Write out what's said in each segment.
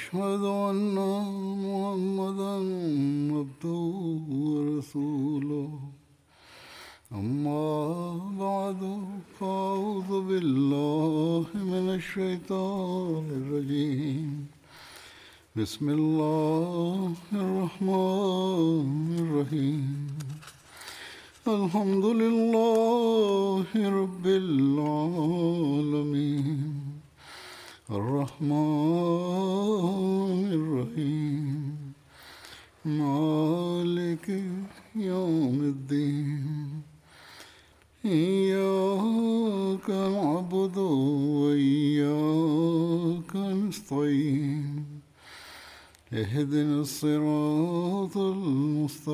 وأشهد أن محمدا عبده ورسوله. أما بعد فأعوذ بالله من الشيطان الرجيم. بسم الله الرحمن الرحيم. الحمد لله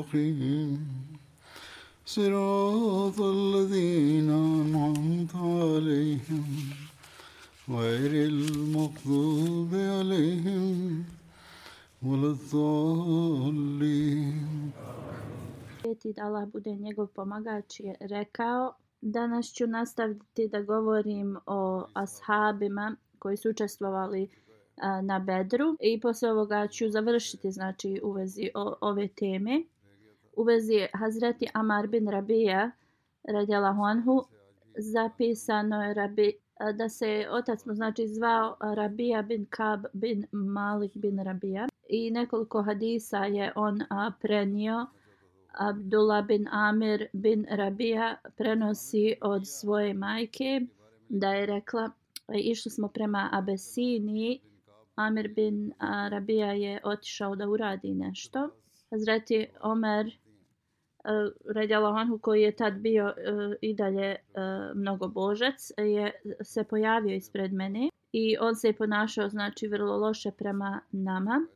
المستقيم صراط الذين أنعمت عليهم غير المغضوب عليهم ولا الضالين Sveti da Allah bude njegov pomagač je rekao Danas ću nastaviti da govorim o ashabima koji su učestvovali a, na Bedru i posle ovoga ću završiti znači u vezi o, ove teme. U vezi Hazreti Amar bin Rabija radjela Honhu zapisano je Rabi, da se otac mu znači zvao Rabija bin Kab bin Malik bin Rabija i nekoliko hadisa je on a, prenio. Abdullah bin Amir bin Rabija prenosi od svoje majke da je rekla išli smo prema Abesini Amir bin Rabija je otišao da uradi nešto. Hazreti Omer uh, Anhu koji je tad bio uh, i dalje uh, mnogo božac je se pojavio ispred mene i on se je ponašao znači vrlo loše prema nama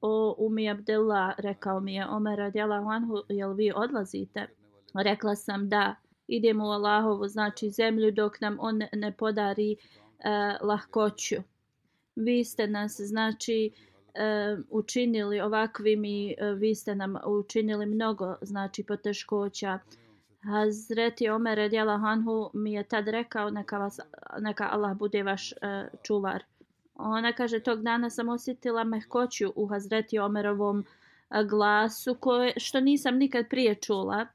o Umi Abdullah, rekao mi je Omer radijala anhu, jel vi odlazite? Rekla sam da, idemo u Allahovu, znači zemlju dok nam on ne podari uh, lahkoću. Vi ste nas, znači, uh, učinili ovakvim i e, vi ste nam učinili mnogo, znači, poteškoća. Hazreti Omer radijala Hanhu mi je tad rekao, neka, vas, neka Allah bude vaš e, čuvar. Ona kaže, tog dana sam osjetila mehkoću u Hazreti Omerovom e, glasu, koje, što nisam nikad prije čula.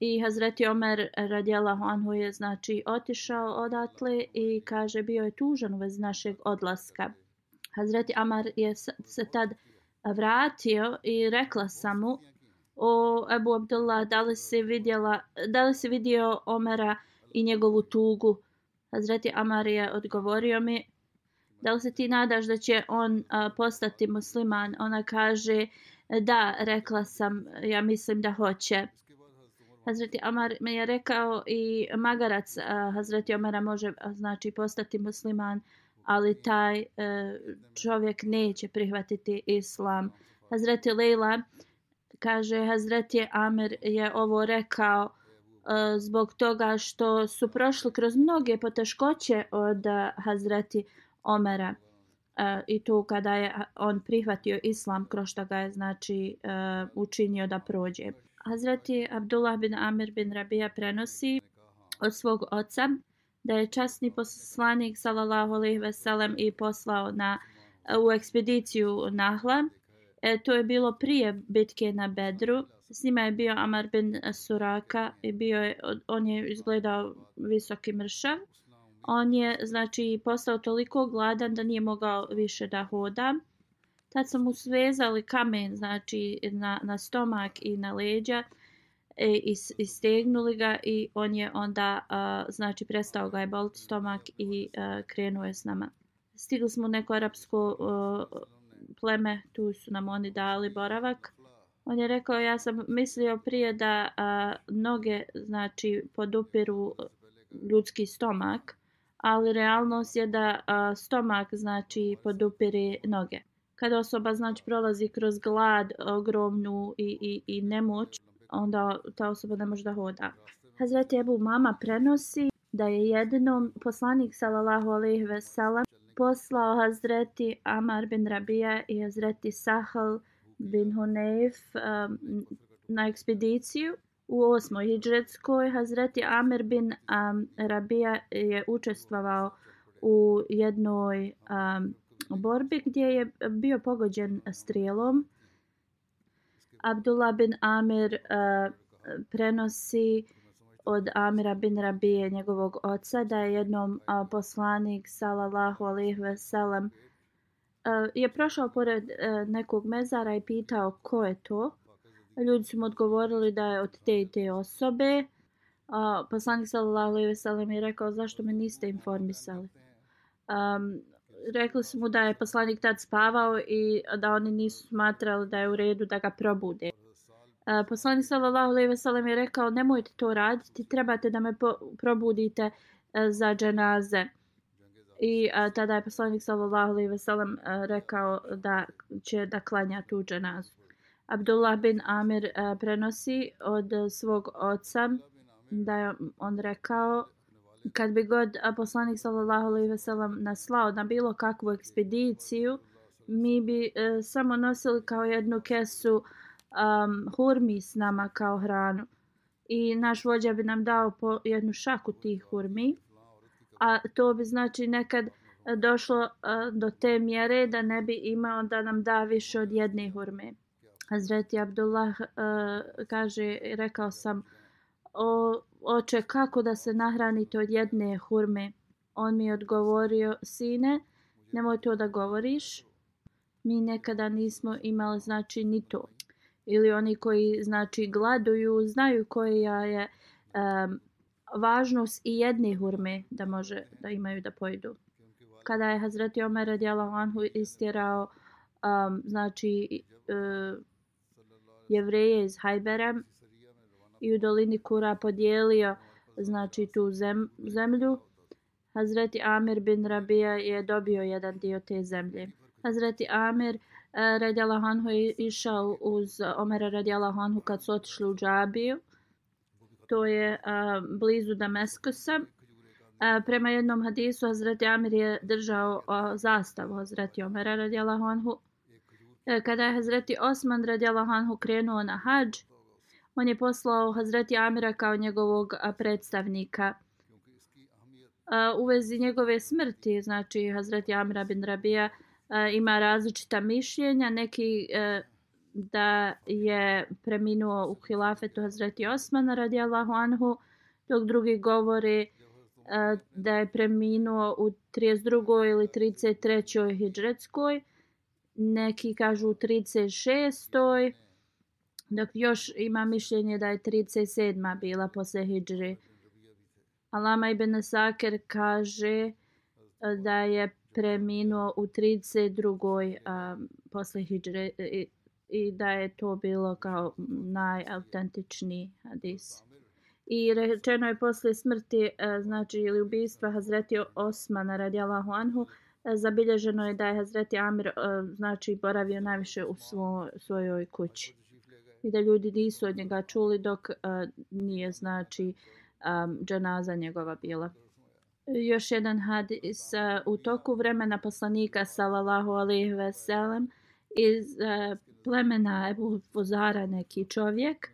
I Hazreti Omer radijala Anhu je znači otišao odatle i kaže bio je tužan u vezi našeg odlaska. Hazreti Amar je se tad vratio i rekla sam mu o Ebu Abdullah da li si, vidjela, da li si vidio Omera i njegovu tugu. Hazreti Amar je odgovorio mi da li se ti nadaš da će on a, postati musliman? Ona kaže, da, rekla sam, ja mislim da hoće. Hazreti Amar mi je rekao i magarac a, Hazreti Omera može znači postati musliman, ali taj e, čovjek neće prihvatiti islam. Hazreti Leila kaže, Hazreti Amir je ovo rekao e, zbog toga što su prošli kroz mnoge poteškoće od e, Hazreti Omera E, i to kada je on prihvatio islam kroz što ga je znači e, učinio da prođe. Hazreti Abdullah bin Amir bin Rabija prenosi od svog oca da je časni poslanik sallallahu alejhi ve sellem i poslao na u ekspediciju Nahla. E, to je bilo prije bitke na Bedru. S njima je bio Amar bin Suraka i bio je, on je izgledao visoki mršav on je znači postao toliko gladan da nije mogao više da hoda. Tad su mu svezali kamen znači na, na stomak i na leđa E, i, i stegnuli ga i on je onda a, znači prestao ga je boliti stomak i a, krenuo je s nama. Stigli smo u neko arapsko a, pleme, tu su nam oni dali boravak. On je rekao ja sam mislio prije da a, noge znači podupiru ljudski stomak ali realnost je da a, stomak znači podupiri noge. Kada osoba znači prolazi kroz glad ogromnu i, i, i nemoć, onda ta osoba ne može da hoda. Hazreti Ebu Mama prenosi da je jednom poslanik sallallahu alejhi ve sellem poslao Hazreti Amar bin Rabija i Hazreti Sahal bin Hunayf um, na ekspediciju U osmoj hijđretskoj Hazreti Amir bin um, Rabija je učestvovao u jednoj um, borbi gdje je bio pogođen strijelom. Abdullah bin Amir uh, prenosi od Amira bin Rabije, njegovog oca, da je jednom uh, poslanik, salallahu alaihi ve sellem, uh, eh, je prošao pored uh, nekog mezara i pitao ko je to. Ljudi su mu odgovorili da je od te i te osobe. Uh, poslanik sallallahu alejhi ve sellem je rekao zašto me niste informisali. Um, rekli su mu da je poslanik tad spavao i da oni nisu smatrali da je u redu da ga probude. Uh, poslanik sallallahu alejhi ve sellem je rekao nemojte to raditi, trebate da me po, probudite uh, za dženaze. I uh, tada je poslanik sallallahu alejhi ve sellem e, rekao da će da klanja tu dženazu. Abdullah bin Amir e, prenosi od svog oca da je on rekao kad bi god poslanik sallallahu alejhi ve sellem naslao na bilo kakvu ekspediciju mi bi e, samo nosili kao jednu kesu um, hurmi s nama kao hranu i naš vođa bi nam dao po jednu šaku tih hurmi a to bi znači nekad e, došlo uh, do te mjere da ne bi imao da nam da više od jedne hurme. Hazreti Abdullah uh, kaže, rekao sam, o, oče, kako da se nahranite od jedne hurme? On mi je odgovorio, sine, nemoj to da govoriš. Mi nekada nismo imali, znači, ni to. Ili oni koji, znači, gladuju, znaju koja je um, važnost i jedne hurme da može da imaju da pojedu. Kada je Hazreti Omer radijalahu anhu istjerao, um, znači, uh, jevreje iz Hajbera i u dolini Kura podijelio znači tu zem, zemlju. Hazreti Amir bin Rabija je dobio jedan dio te zemlje. Hazreti Amir eh, Hanhu je išao uz Omera radijalahu Hanhu kad su otišli u Džabiju. To je a, blizu Damaskusa. A, eh, prema jednom hadisu Hazreti Amir je držao a, zastavu Hazreti Omera radijalahu Hanhu. Kada je Hazreti Osman radijalahu Hanhu krenuo na hađ, on je poslao Hazreti Amira kao njegovog predstavnika. U vezi njegove smrti, znači Hazreti Amira bin Rabija ima različita mišljenja. Neki e, da je preminuo u hilafetu Hazreti Osmana radijallahu anhu, dok drugi govori e, da je preminuo u 32. ili 33. hijđretskoj. Neki kažu u 36 dok još ima mišljenje da je 37. bila posle Hidžri. Alama ibn Saker kaže e, da je preminuo u 32. Um, e, posle Hidžre e, i, i da je to bilo kao najautentičniji hadis. I rečeno je posle smrti, znači ili ubistva Hazreti Osmana radijalahu anhu, zabilježeno je da je Hazreti Amir znači boravio najviše u svo, svojoj kući i da ljudi nisu od njega čuli dok uh, nije znači um, dženaza njegova bila. Još jedan hadis uh, u toku vremena poslanika sallallahu alejhi ve sellem iz uh, plemena Ebu Fuzara neki čovjek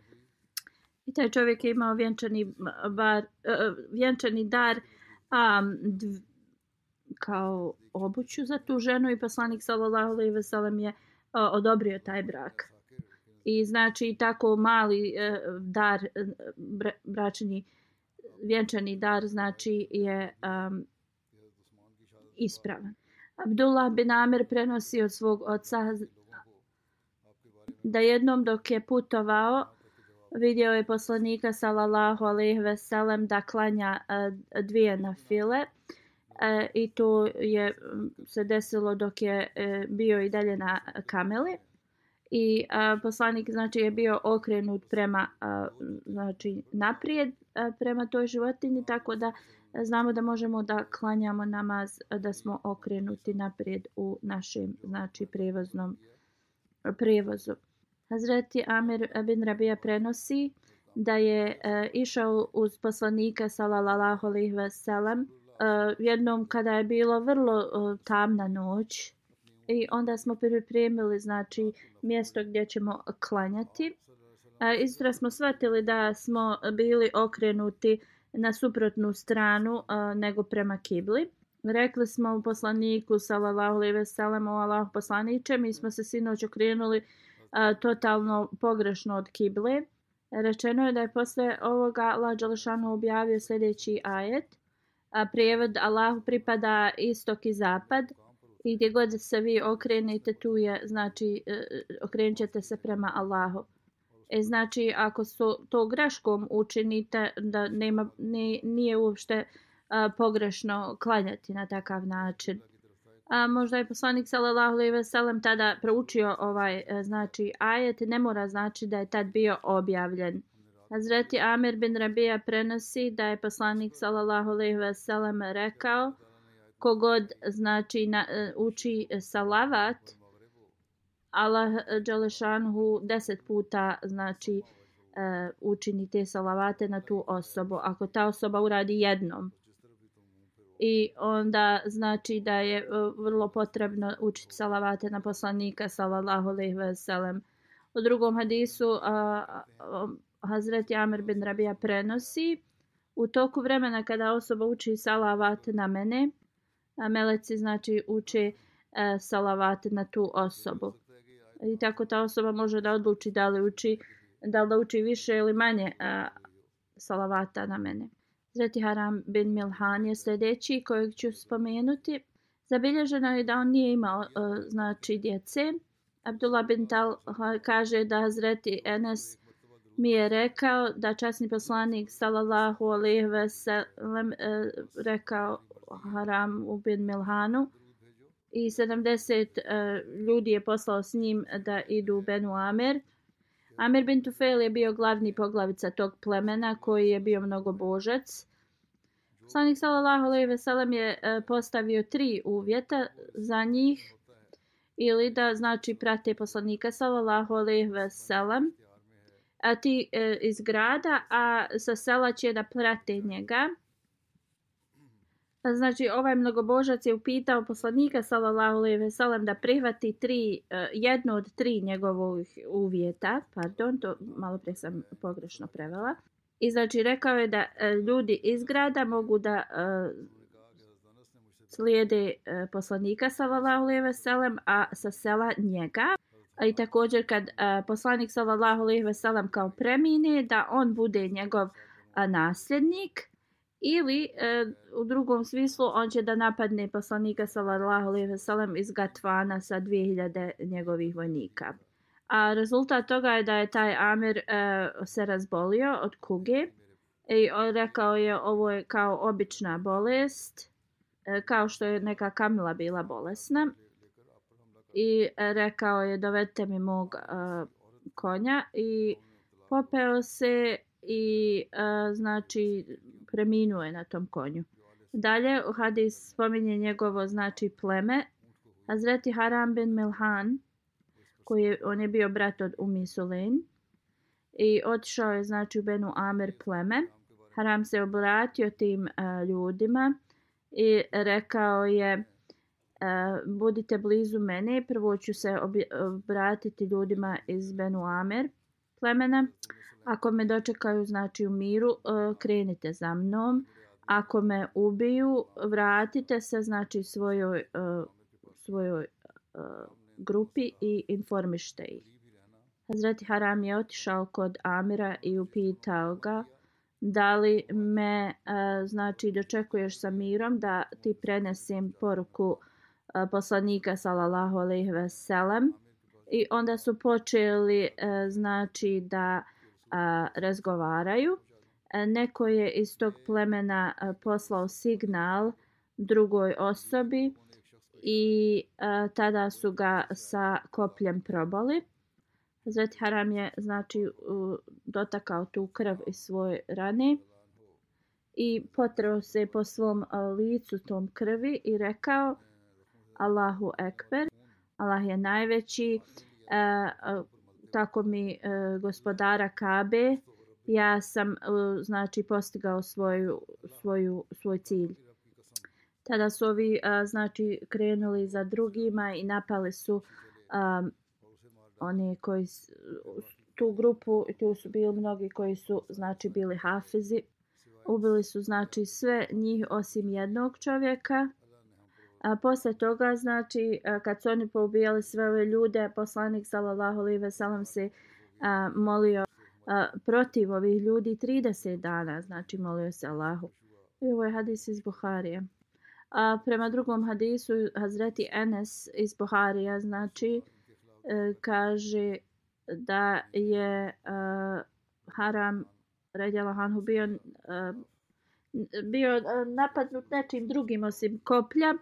i taj čovjek je imao vjenčani bar uh, vjenčani dar um, dv, kao obuću za tu ženu i poslanik sallallahu alejhi ve sellem je uh, odobrio taj brak i znači tako mali e, dar e, bra, bračni vjenčani dar znači je um, ispravan. Abdullah bin Amir prenosi od svog oca da jednom dok je putovao vidio je poslanika sallallahu alejhi ve sellem da klanja uh, dvije na file uh, i to je se desilo dok je uh, bio i dalje na kameli i a, poslanik znači je bio okrenut prema a, znači naprijed a, prema toj životinji tako da znamo da možemo da klanjamo namaz da smo okrenuti naprijed u našem znači prevoznom prevozu. Hazreti Amir bin Rabija prenosi da je a, išao uz poslanika sallallahu alejhi ve sellem jednom kada je bilo vrlo a, tamna noć i onda smo pripremili znači mjesto gdje ćemo klanjati. A smo shvatili da smo bili okrenuti na suprotnu stranu nego prema kibli. Rekli smo u poslaniku sallallahu alejhi ve sellem o Allah poslanice, mi smo se sinoć okrenuli a, totalno pogrešno od kible. Rečeno je da je posle ovoga Allah dželešanu objavio sljedeći ajet. A prijevod Allahu pripada istok i zapad i gdje god se vi okrenete tu je znači e, e okrenut ćete se prema Allahu. E, znači ako su to greškom učinite da nema ne, nije uopšte a, pogrešno klanjati na takav način. A, možda je poslanik sallallahu alejhi ve sellem tada proučio ovaj a, znači ajet ne mora znači da je tad bio objavljen. Hazreti Amir bin Rabija prenosi da je poslanik sallallahu alejhi ve sellem rekao kogod znači na, e, uči salavat Allah e, Đalešanhu deset puta znači e, učini te salavate na tu osobu ako ta osoba uradi jednom. I onda znači da je vrlo potrebno učiti salavate na poslanika sallallahu alejhi ve sellem u drugom hadisu uh, uh, Hazreti Amr bin Rabija prenosi u toku vremena kada osoba uči salavat na mene meleci znači uče e, uh, salavat na tu osobu i tako ta osoba može da odluči da li uči da li uči više ili manje e, salavata na mene. Zreti Haram bin Milhan je sljedeći kojeg ću spomenuti. Zabilježeno je da on nije imao e, znači djece. Abdullah bin Tal kaže da Zreti Enes mi je rekao da časni poslanik sallallahu alejhi ve sellem rekao Haram u bin Milhanu i 70 uh, e, ljudi je poslao s njim da idu u Benu Amer. Amer bin Tufel je bio glavni poglavica tog plemena koji je bio mnogo božac. Slanik sallallahu alejhi ve sellem je uh, postavio tri uvjeta za njih ili da znači prate poslanika sallallahu alejhi ve sellem a ti e, iz grada a sa sela će da prate njega Znači, ovaj mnogobožac je upitao poslanika, sallallahu alejhi ve sellem, da prihvati tri, e, jedno od tri njegovih uvjeta. Pardon, to malo pre sam pogrešno prevela. I znači, rekao je da e, ljudi iz grada mogu da e, slijede poslanika, sallallahu alejhi ve sellem, a sa sela njega. I također, kad poslanik, sallallahu alejhi ve sellem, kao premine, da on bude njegov nasljednik – ili e, u drugom smislu on će da napadne poslanika sallallahu alejhi ve sellem iz Gatvana sa 2000 njegovih vojnika. A rezultat toga je da je taj Amir e, se razbolio od kuge i on rekao je ovo je kao obična bolest, e, kao što je neka Kamila bila bolesna. I e, rekao je dovedite mi mog e, konja i popeo se i a, znači preminuo je na tom konju. Dalje u hadis spominje njegovo znači pleme. Hazreti Haram bin Milhan, koji je, on je bio brat od Umi Sulen, i otišao je znači u Benu Amer pleme. Haram se obratio tim a, ljudima i rekao je uh, budite blizu mene, prvo ću se obratiti ljudima iz Benu Amer plemena. Ako me dočekaju znači u miru, e, krenite za mnom. Ako me ubiju, vratite se znači svojoj, e, svojoj e, grupi i informište ih. Hazreti Haram je otišao kod Amira i upitao ga da li me znači dočekuješ sa mirom da ti prenesem poruku poslanika sallallahu alejhi ve sellem i onda su počeli e, znači da razgovaraju. E, neko je iz tog plemena e, poslao signal drugoj osobi i tada su ga sa kopljem probali. Hazreti Haram je znači dotakao tu krv iz svoje rane i potrao se po svom licu tom krvi i rekao Allahu Ekber, Allah je najveći, a, tako mi e, gospodara Kabe. Ja sam e, znači postigao svoju svoju svoj cilj. Tada su ovi e, znači krenuli za drugima i napali su e, oni koji tu grupu tu su bili mnogi koji su znači bili hafizi. Ubili su znači sve njih osim jednog čovjeka A posle toga, znači, kad su oni poubijali sve ove ljude, poslanik sallallahu alejhi ve sellem se a, molio a, protiv ovih ljudi 30 dana, znači molio se Allahu. I ovo je hadis iz Buharije. A prema drugom hadisu, Hazreti Enes iz Buharija, znači, e, kaže da je e, haram Redjala Hanhu bio, e, bio napadnut nečim drugim osim koplja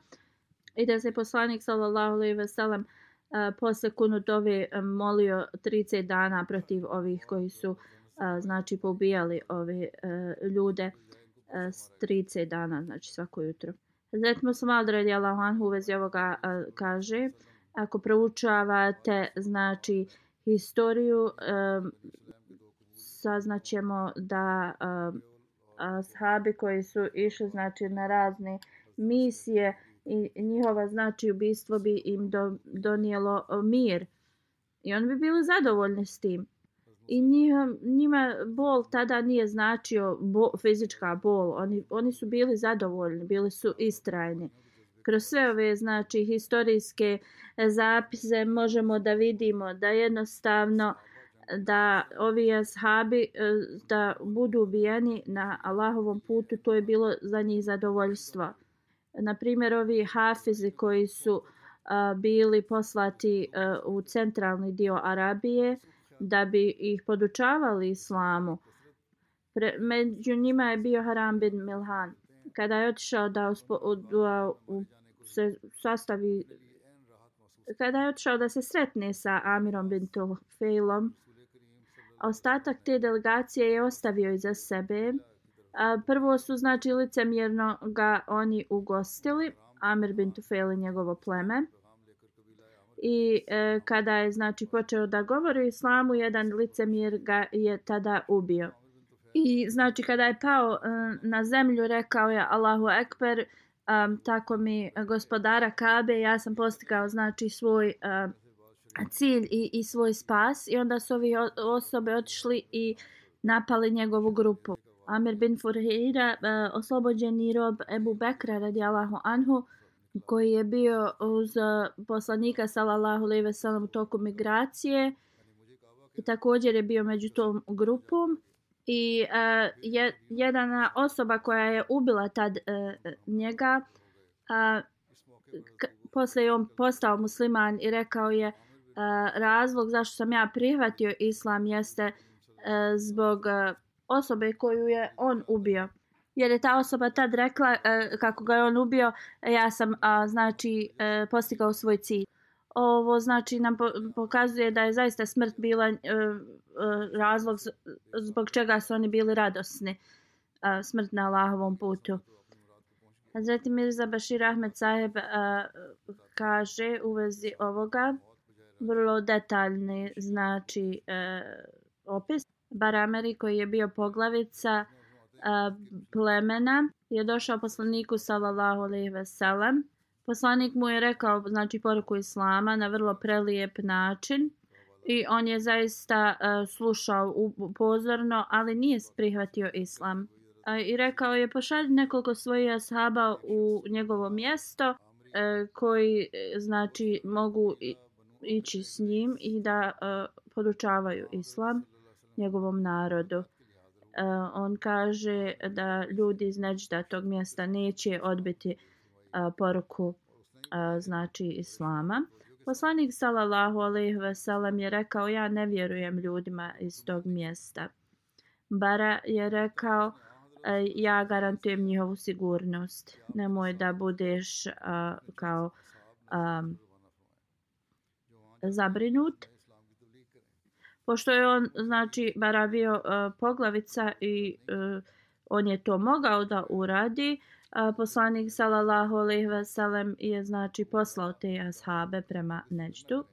i da se poslanik sallallahu alejhi ve sellem posle kunutove molio 30 dana protiv ovih koji su a, znači poubijali ove a, ljude a, s 30 dana znači svako jutro. Hazret Muslim radi Allahu anhu u vezi ovoga a, kaže ako proučavate znači historiju a, saznaćemo da a, sahabi koji su išli znači na razne misije i njihova znači ubistvo bi im do, donijelo mir. I oni bi bili zadovoljni s tim. I njima, njima bol tada nije značio bo, fizička bol. Oni, oni su bili zadovoljni bili su istrajni. Kroz sve ove znači historijske e, zapise možemo da vidimo da jednostavno da ovi ashabi e, da budu ubijeni na Allahovom putu to je bilo za njih zadovoljstvo na primjer ovi hafizi koji su uh, bili poslati uh, u centralni dio Arabije da bi ih podučavali islamu. Pre, među njima je bio Haram bin Milhan. Kada je otišao da, uspo, da u, se sastavi kada je otišao da se sretne sa Amirom bin Tufeilom, ostatak te delegacije je ostavio iza sebe prvo su znači licemjerno ga oni ugostili Amir bin Tufel i njegovo pleme. I e, kada je znači počeo da govori o islamu jedan licemjer ga je tada ubio. I znači kada je pao e, na zemlju rekao je Allahu ekber um, tako mi gospodara Kabe ja sam postigao znači svoj uh, cilj i, i svoj spas. I onda su ovi osobe otišli i napali njegovu grupu. Amir bin Furhira, uh, oslobođeni rob Ebu Bekra radijalahu anhu, koji je bio uz uh, poslanika sallallahu alejhi ve sellem u toku migracije i također je bio među tom grupom i uh, je jedna osoba koja je ubila tad uh, njega uh, posle je on postao musliman i rekao je uh, razlog zašto sam ja prihvatio islam jeste uh, zbog uh, osobe koju je on ubio. Jer je ta osoba tad rekla e, kako ga je on ubio, e, ja sam a, znači e, postigao svoj cilj. Ovo znači nam po, pokazuje da je zaista smrt bila e, e, razlog zbog čega su oni bili radosni. E, smrt na Allahovom putu. Zatim Mirza Bashir Ahmed Saheb a, kaže u vezi ovoga vrlo detaljni znači e, opis. Barameri koji je bio poglavica a, plemena je došao poslaniku sallallahu alejhi ve sellem. Poslanik mu je rekao znači poruku islama na vrlo prelijep način i on je zaista a, slušao pozorno, ali nije prihvatio islam. A, I rekao je pošalj nekoliko svojih ashaba u njegovo mjesto a, e, koji e, znači mogu ići s njim i da a, podučavaju islam njegovom narodu. E, on kaže da ljudi iz Neđda tog mjesta neće odbiti e, poruku e, znači islama. Poslanik sallallahu alejhi ve sellem je rekao ja ne vjerujem ljudima iz tog mjesta. Bara je rekao ja garantujem njihovu sigurnost. Nemoj da budeš uh, kao um, zabrinut. Pošto je on znači bara bio uh, e, poglavica i uh, on je to mogao da uradi uh, poslanik sallallahu alejhi ve sellem je znači poslao te ashabe prema Neđdu.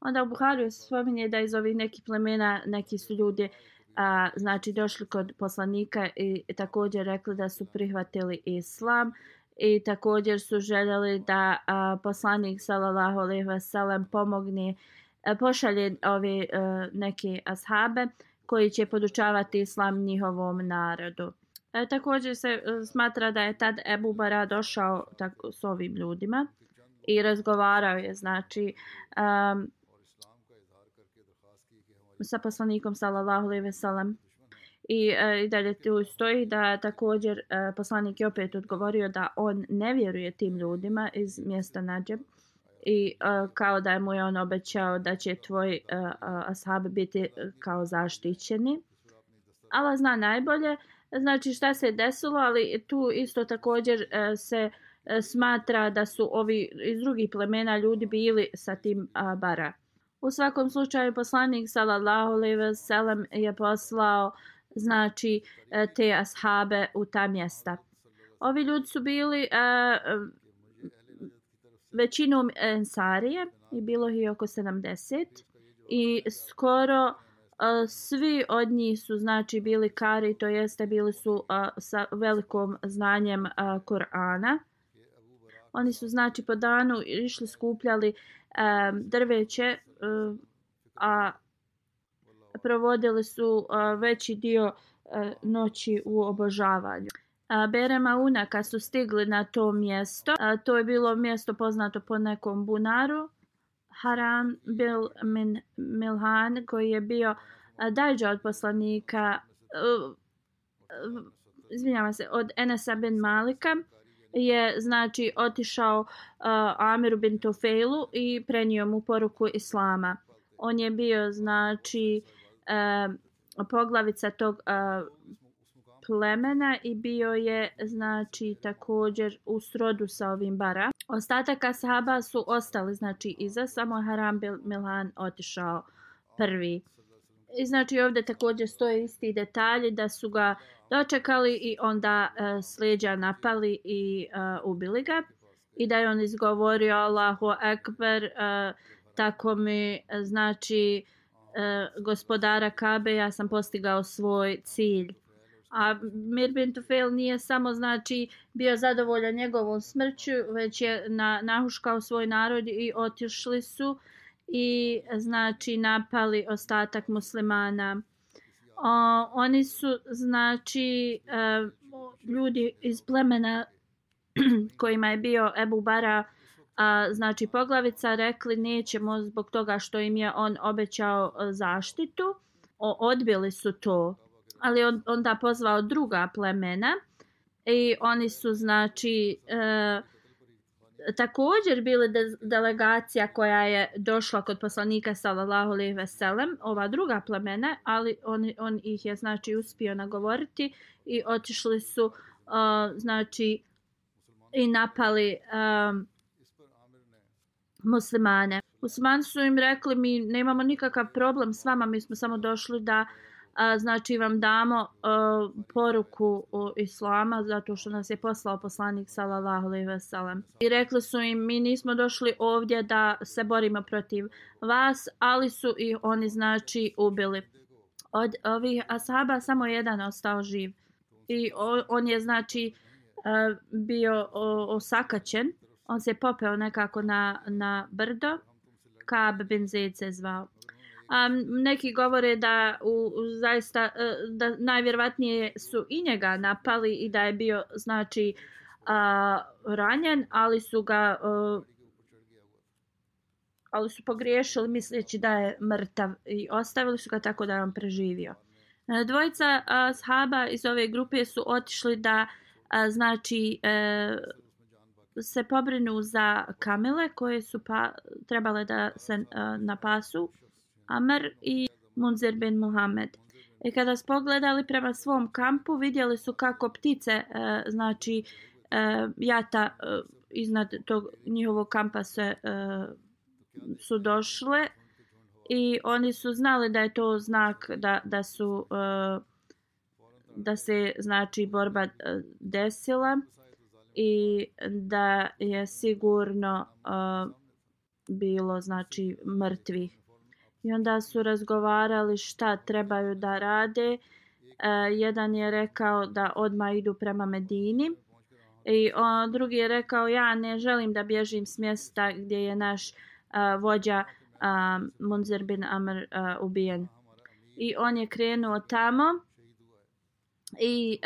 Onda u Buhariju se spominje da iz ovih nekih plemena neki su ljudi a, znači došli kod poslanika i također rekli da su prihvatili islam i također su željeli da a, poslanik sallallahu alejhi ve sellem pomogne E, pošalje ove e, neke ashabe koji će podučavati islam njihovom narodu. E, također se e, smatra da je tad Ebu Bara došao tako, s ovim ljudima i razgovarao je znači um, sa poslanikom sallallahu alejhi ve sellem i, e, i dalje tu stoji da također e, poslanik je opet odgovorio da on ne vjeruje tim ljudima iz mjesta Nađeb i uh, kao da je mu je on obećao da će tvoj uh, ashab biti e, kao zaštićeni. Allah zna najbolje znači šta se je desilo, ali tu isto također uh, se e, smatra da su ovi iz drugih plemena ljudi bili sa tim a, bara. U svakom slučaju poslanik sallallahu alejhi ve sellem je poslao znači te ashabe u ta mjesta. Ovi ljudi su bili a, većinom ensarije i bilo ih oko 70 i skoro e, svi od njih su znači bili kari, to jeste bili su a, sa velikom znanjem e, a, Korana. Oni su znači po danu išli skupljali a, drveće a, a provodili su a, veći dio a, noći u obožavanju. A, Berema Una kad su stigli na to mjesto, to je bilo mjesto poznato po nekom bunaru, Haran bil min Milhan koji je bio dajđa od poslanika izvinjavam se od Enesa bin Malika je znači otišao uh, Amiru bin Tufailu i prenio mu poruku islama. On je bio znači uh, poglavica tog uh, plemena i bio je znači također u srodu sa ovim bara. Ostatak ashaba su ostali znači iza, samo Haram bil Milhan otišao prvi. I znači ovdje također stoje isti detalji da su ga dočekali i onda e, slijeđa napali i e, ubili ga. I da je on izgovorio Allahu Ekber, e, tako mi e, znači e, gospodara Kabe, ja sam postigao svoj cilj. A Mirbin Tufel nije samo znači bio zadovoljan njegovom smrću, već je na, nahuškao svoj narod i otišli su i znači napali ostatak muslimana. O, oni su znači e, ljudi iz plemena kojima je bio Ebu Bara a, znači poglavica rekli nećemo zbog toga što im je on obećao e, zaštitu. O, odbili su to ali on, onda pozvao druga plemena i oni su znači e, također bili de delegacija koja je došla kod poslanika sallallahu alejhi ve sellem ova druga plemena ali on on ih je znači uspio nagovoriti i otišli su uh, znači i napali um, muslimane. Muslimani su im rekli mi nemamo nikakav problem s vama, mi smo samo došli da uh, a, znači vam damo a, poruku o islama zato što nas je poslao poslanik sallallahu alejhi ve sellem i rekli su im mi nismo došli ovdje da se borimo protiv vas ali su i oni znači ubili. Od ovih ashaba samo jedan ostao živ. I o, on je znači a, bio o, osakaćen. On se popeo nekako na na brdo. Kab bin Zaid se zvao. Um, neki govore da u, zaista e, da najvjerovatnije su i njega napali i da je bio znači uh, ranjen, ali su ga uh, ali su pogriješili misleći da je mrtav i ostavili su ga tako da je on preživio. E, dvojica uh, shaba iz ove grupe su otišli da uh, znači uh, se pobrinu za kamile koje su pa trebale da se uh, napasu Amr i Munzir bin Muhammed. I kada su pogledali prema svom kampu, vidjeli su kako ptice, e, znači e, jata e, iznad tog njihovog kampa se e, su došle i oni su znali da je to znak da, da su e, da se znači borba e, desila i da je sigurno e, bilo znači mrtvih I onda su razgovarali šta trebaju da rade. E, jedan je rekao da odma idu prema Medini. I o, drugi je rekao ja ne želim da bježim s mjesta gdje je naš a, vođa e, a, Munzer bin Amr uh, ubijen. I on je krenuo tamo i,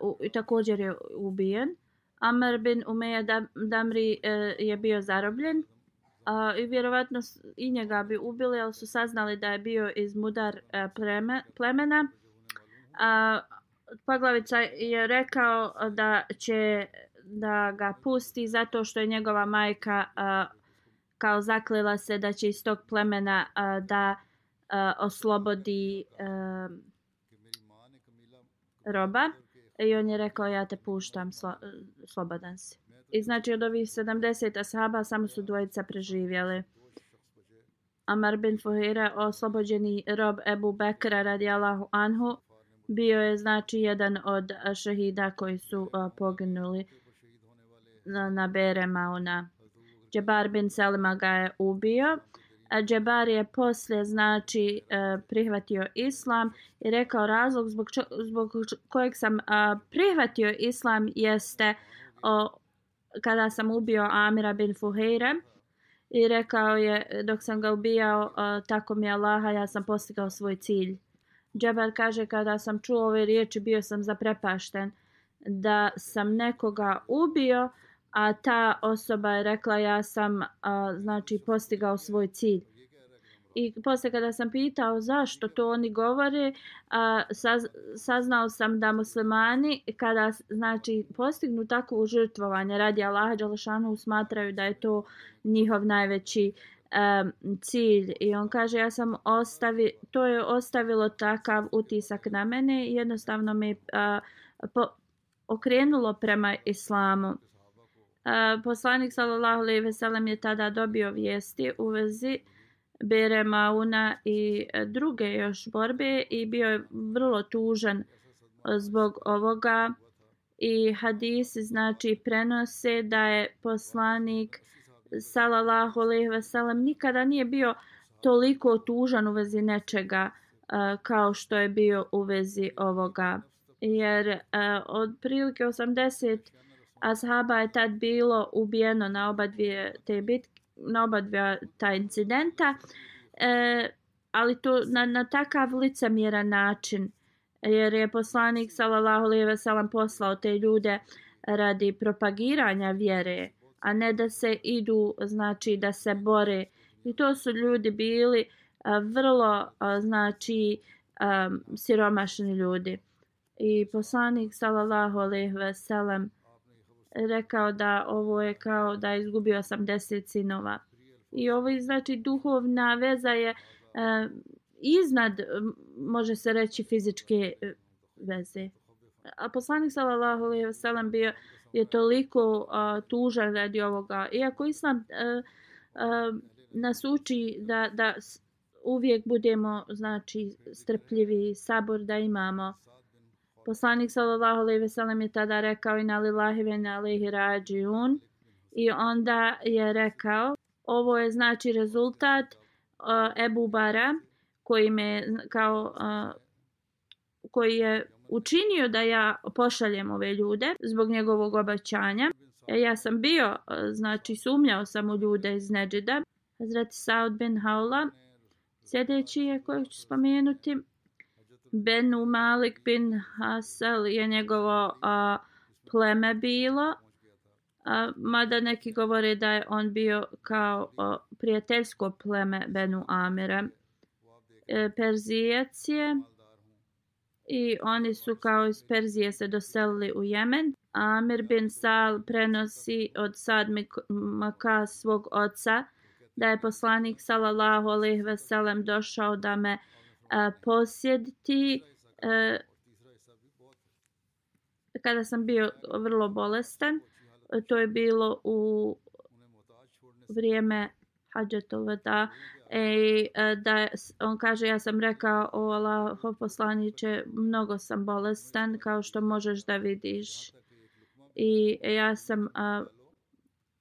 uh, u, i također je ubijen. Amr bin Umeja Damri e, je bio zarobljen uh, i vjerovatno i njega bi ubili, ali su saznali da je bio iz mudar uh, pleme, plemena. Uh, Poglavica je rekao da će da ga pusti zato što je njegova majka uh, kao zaklila se da će iz tog plemena uh, da uh, oslobodi uh, roba i on je rekao ja te puštam slo, slobodan si. I znači od ovih 70 ashaba samo su dvojica preživjeli. Amar bin Fuhira, oslobođeni rob Ebu Bekra radijallahu anhu, bio je znači jedan od šehida koji su poginuli na, na Berema. Ona. Džabar bin Selima ga je ubio. Džabar je poslije znači prihvatio islam i rekao razlog zbog, čo, zbog kojeg sam prihvatio islam jeste o, kada sam ubio Amira bin Fuheire i rekao je dok sam ga ubijao uh, tako mi Allaha ja sam postigao svoj cilj. Džabar kaže kada sam čuo ove riječi bio sam zaprepašten da sam nekoga ubio, a ta osoba je rekla ja sam a, znači postigao svoj cilj. I posle kada sam pitao zašto to oni govore, a, saz, saznao sam da muslimani kada znači postignu takvo žrtvovanje radi Allaha Đalšanu smatraju da je to njihov najveći um, cilj i on kaže ja sam ostavi to je ostavilo takav utisak na mene i jednostavno me uh, po, okrenulo prema islamu. Uh, poslanik sallallahu alejhi ve sellem je tada dobio vijesti u vezi Bere Mauna i e, druge još borbe i bio je vrlo tužan e, zbog ovoga. I hadisi znači prenose da je poslanik sallallahu alejhi ve sellem nikada nije bio toliko tužan u vezi nečega uh, kao što je bio u vezi ovoga. Jer uh, od prilike 80 ashaba je tad bilo ubijeno na oba dvije te bitke na oba dva ta incidenta e, ali to na, na takav licemjeran način jer je poslanik sallallahu alejhi ve sellem poslao te ljude radi propagiranja vjere a ne da se idu, znači da se bore. I to su ljudi bili a, vrlo, a, znači, a, siromašni ljudi. I poslanik, sallallahu alejhi ve sellem, rekao da ovo je kao da je izgubio 80 sinova. I ovo je, znači, duhovna veza je e, iznad, može se reći, fizičke eh, veze. A poslanik, sallallahu alejhi ve sellem, bio je toliko uh, tužan radi ovoga. Iako Islam uh, uh, nas uči da, da uvijek budemo znači strpljivi, sabor da imamo. Poslanik sallallahu alejhi ve sellem je tada rekao inna lillahi ve inna ilaihi rajiun i onda je rekao ovo je znači rezultat uh, Ebu Bara koji me kao uh, koji je učinio da ja pošaljem ove ljude zbog njegovog obećanja. E, ja sam bio, e, znači sumnjao sam u ljude iz Neđida. Hazreti Saud bin Haula, sljedeći je kojeg ću spomenuti. Benu Malik bin Hasel je njegovo a, pleme bilo. A, mada neki govore da je on bio kao a, prijateljsko pleme Benu Amira. E, Perzijac je i oni su kao iz Perzije se doselili u Jemen. Amir bin Sal prenosi od Sad Maka svog oca da je poslanik sallallahu alejhi ve sellem došao da me uh, posjediti uh, kada sam bio vrlo bolestan. To je bilo u vrijeme Hadžetul Vada E, da on kaže ja sam rekao o Allaho poslaniće mnogo sam bolestan kao što možeš da vidiš i ja sam a,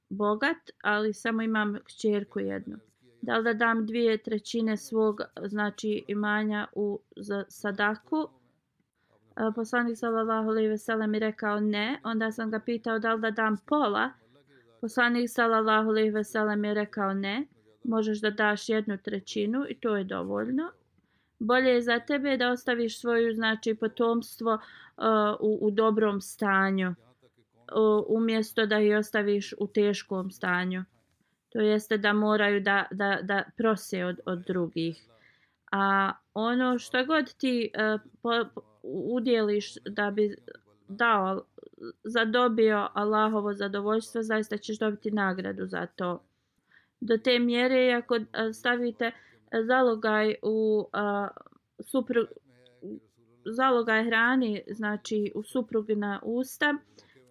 bogat ali samo imam kćerku jednu da li da dam dvije trećine svog znači imanja u za sadaku? E, poslanik sallallahu alejhi ve sellem rekao ne. Onda sam ga pitao da li da dam pola. Poslanik sallallahu alejhi ve sellem je rekao ne. Možeš da daš jednu trećinu i to je dovoljno. bolje je za tebe da ostaviš svoju znači potomstvo uh, u, u dobrom stanju uh, umjesto da ih ostaviš u teškom stanju to jeste da moraju da, da, da prose od, od drugih a ono što god ti uh, po, udjeliš da bi dao zadobio Allahovo zadovoljstvo zaista ćeš dobiti nagradu za to do te mjere ako e, stavite zalogaj u e, uh, supru, zalogaj hrani znači u suprugna usta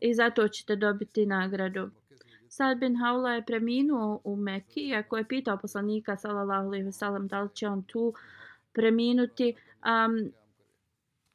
i zato ćete dobiti nagradu. Sad bin Haula je preminuo u Mekki, ako je pitao poslanika sallallahu alejhi ve sellem da li će on tu preminuti. Um,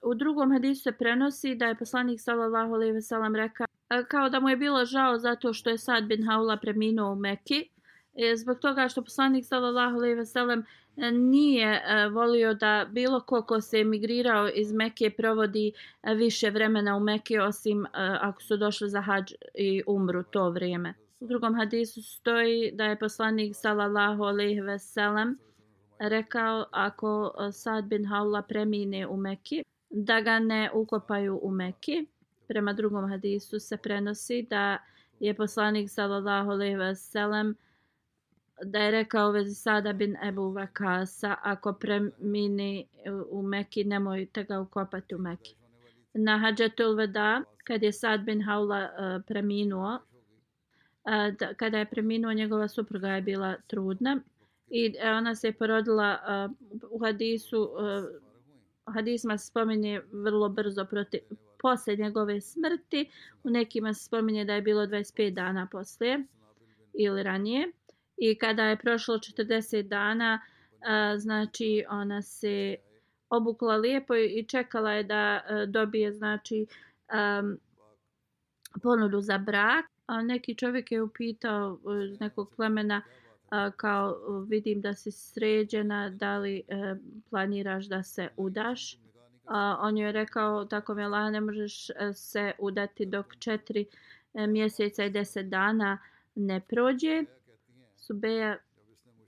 u drugom hadisu se prenosi da je poslanik sallallahu alejhi ve sellem rekao e, kao da mu je bilo žao zato što je Sad bin Haula preminuo u Mekki e, zbog toga što poslanik sallallahu alejhi ve sellem nije e, volio da bilo ko ko se emigrirao iz Mekke provodi više vremena u Mekke osim ako su došli za hadž i umru to vrijeme. U drugom hadisu stoji da je poslanik sallallahu alejhi ve sellem rekao ako e, Sad bin Haula premine u Mekki da ga ne ukopaju u Mekki. Prema drugom hadisu se prenosi da je poslanik sallallahu alejhi ve sellem da je rekao vezi Sada bin Ebu Vakasa, ako premini u Meki, nemojte ga ukopati u Meki. Na Hadžetul Veda, kad je Sad bin Haula uh, e, preminuo, da, kada je preminuo, njegova supruga je bila trudna i e, ona se je porodila uh, u hadisu, e, uh, hadisma se spominje vrlo brzo proti, posle njegove smrti, u nekima se spominje da je bilo 25 dana poslije ili ranije. I kada je prošlo 40 dana e, znači ona se obukla lijepo i čekala je da dobije znači um, ponudu za brak a neki čovjek je upitao e, iz nekog plemena a, kao vidim da si sređena da li e, planiraš da se udaš? A, on je rekao tako mi Allah ne možeš e, se udati dok četiri e, mjeseca i deset dana ne prođe. Subeja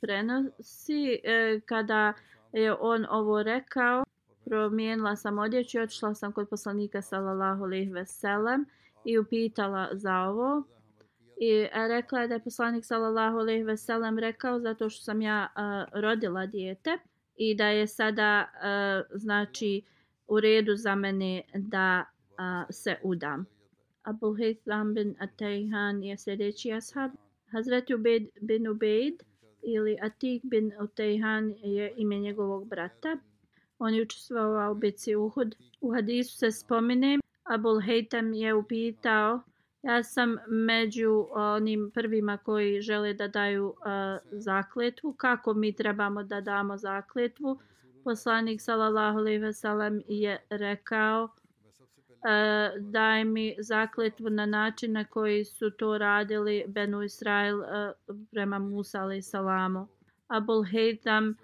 prenosi e, kada je on ovo rekao promijenila sam odjeću i otišla sam kod poslanika sallallahu alejhi ve sellem i upitala za ovo i rekla je da je poslanik sallallahu alejhi ve sellem rekao zato što sam ja uh, rodila dijete i da je sada uh, znači u redu za mene da uh, se udam Abu Haytham bin Atayhan je sljedeći ashab Hazreti Ubejd bin Ubejd ili Atik bin Utejhan je ime njegovog brata. On je učestvovao u bici Uhud. U hadisu se spomine, Abul Heitam je upitao, ja sam među onim prvima koji žele da daju uh, zakletvu. Kako mi trebamo da damo zakletvu? Poslanik sallallahu alejhi ve sellem je rekao uh, daj mi zakletvu na način na koji su to radili Benu Israel uh, prema Musa alejhi salamu. Abul Haytham uh,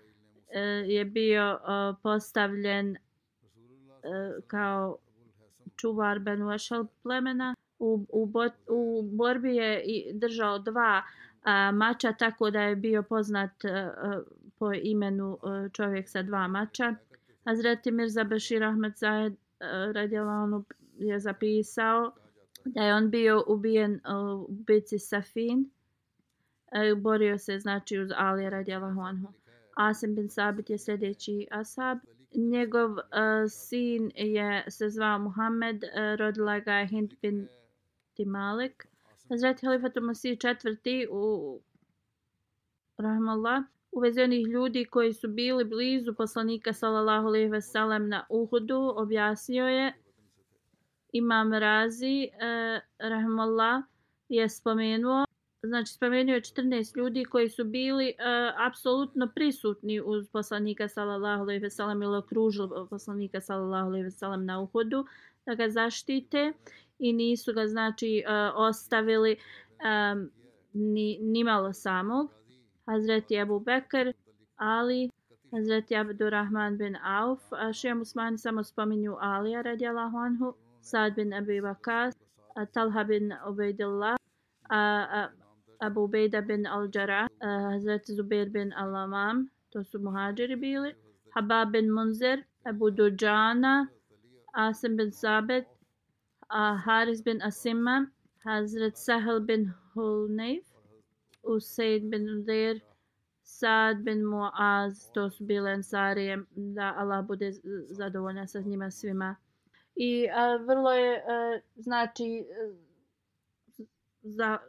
e, je bio uh, postavljen uh, kao čuvar Benu plemena. U, u, bo, u borbi je i držao dva a, mača tako da je bio poznat a, po imenu a, čovjek sa dva mača. Hazreti Mirza Bashir Ahmed Zahed radijalanu je zapisao da je on bio ubijen u bici Safin. E, borio se znači uz Ali radijallahu anhu. Asim bin Sabit je sljedeći asab. Njegov uh, sin je se zvao Muhammed, uh, rodila ga je Hind bin Timalik. Hazreti Halifatu Masih četvrti u Rahmallah u vezi onih ljudi koji su bili blizu poslanika sallallahu alejhi ve sellem na Uhudu objasnio je Imam Razi eh, rahmallah je spomenuo znači spomenuo je 14 ljudi koji su bili e, apsolutno prisutni uz poslanika sallallahu alejhi ve sellem ili okružili poslanika sallallahu alejhi ve sellem na Uhudu da ga zaštite i nisu ga znači e, ostavili e, ni, ni malo samog Hazreti Abu Bekr, Ali, Hazreti Abdurrahman bin Auf, a šija musmani samo spominju Alija radijallahu anhu, Sad bin Abi Wakas, Talha bin Ubaidillah, Abu Ubejda bin Al-đara, eh, Hazreti Zubair bin Al-Amam, to su muhađiri bili, Habab bin Munzir, Abu Dujana, Asim bin Sabet, Haris bin Asima, Hazret Sahel bin Hulneif, Usaid bin Udair, Sad bin Muaz, to su bile Ansarije, da Allah bude zadovoljan sa njima svima. I a, vrlo je, a, znači, za, a,